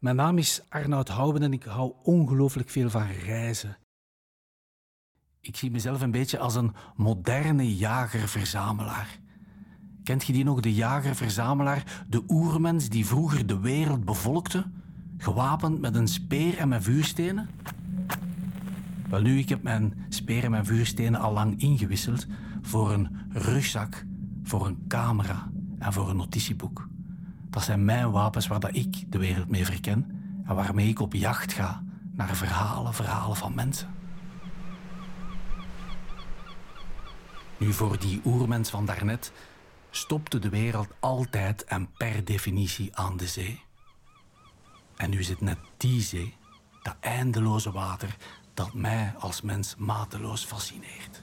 Mijn naam is Arnoud Houwen en ik hou ongelooflijk veel van reizen. Ik zie mezelf een beetje als een moderne jager-verzamelaar. Kent je die nog, de jager-verzamelaar, de oermens die vroeger de wereld bevolkte, gewapend met een speer en met vuurstenen? Wel nu, ik heb mijn speer en mijn vuurstenen al lang ingewisseld voor een rugzak, voor een camera en voor een notitieboek. Dat zijn mijn wapens waar dat ik de wereld mee verken en waarmee ik op jacht ga naar verhalen, verhalen van mensen. Nu, voor die oermens van daarnet stopte de wereld altijd en per definitie aan de zee. En nu het net die zee, dat eindeloze water, dat mij als mens mateloos fascineert.